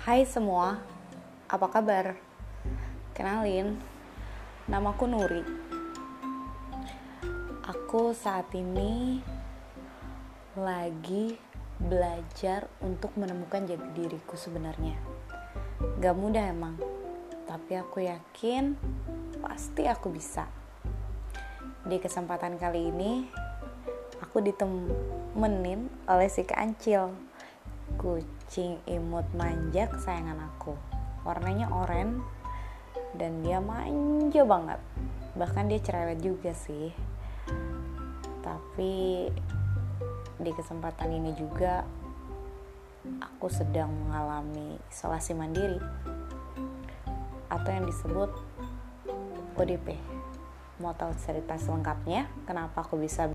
Hai semua, apa kabar? Kenalin, namaku Nuri. Aku saat ini lagi belajar untuk menemukan jati diriku sebenarnya. Gak mudah emang, tapi aku yakin pasti aku bisa. Di kesempatan kali ini, aku ditemenin oleh si kancil kucing imut manja kesayangan aku. Warnanya oranye dan dia manja banget. Bahkan dia cerewet juga sih. Tapi di kesempatan ini juga aku sedang mengalami isolasi mandiri atau yang disebut ODP mau tahu cerita selengkapnya? Kenapa aku bisa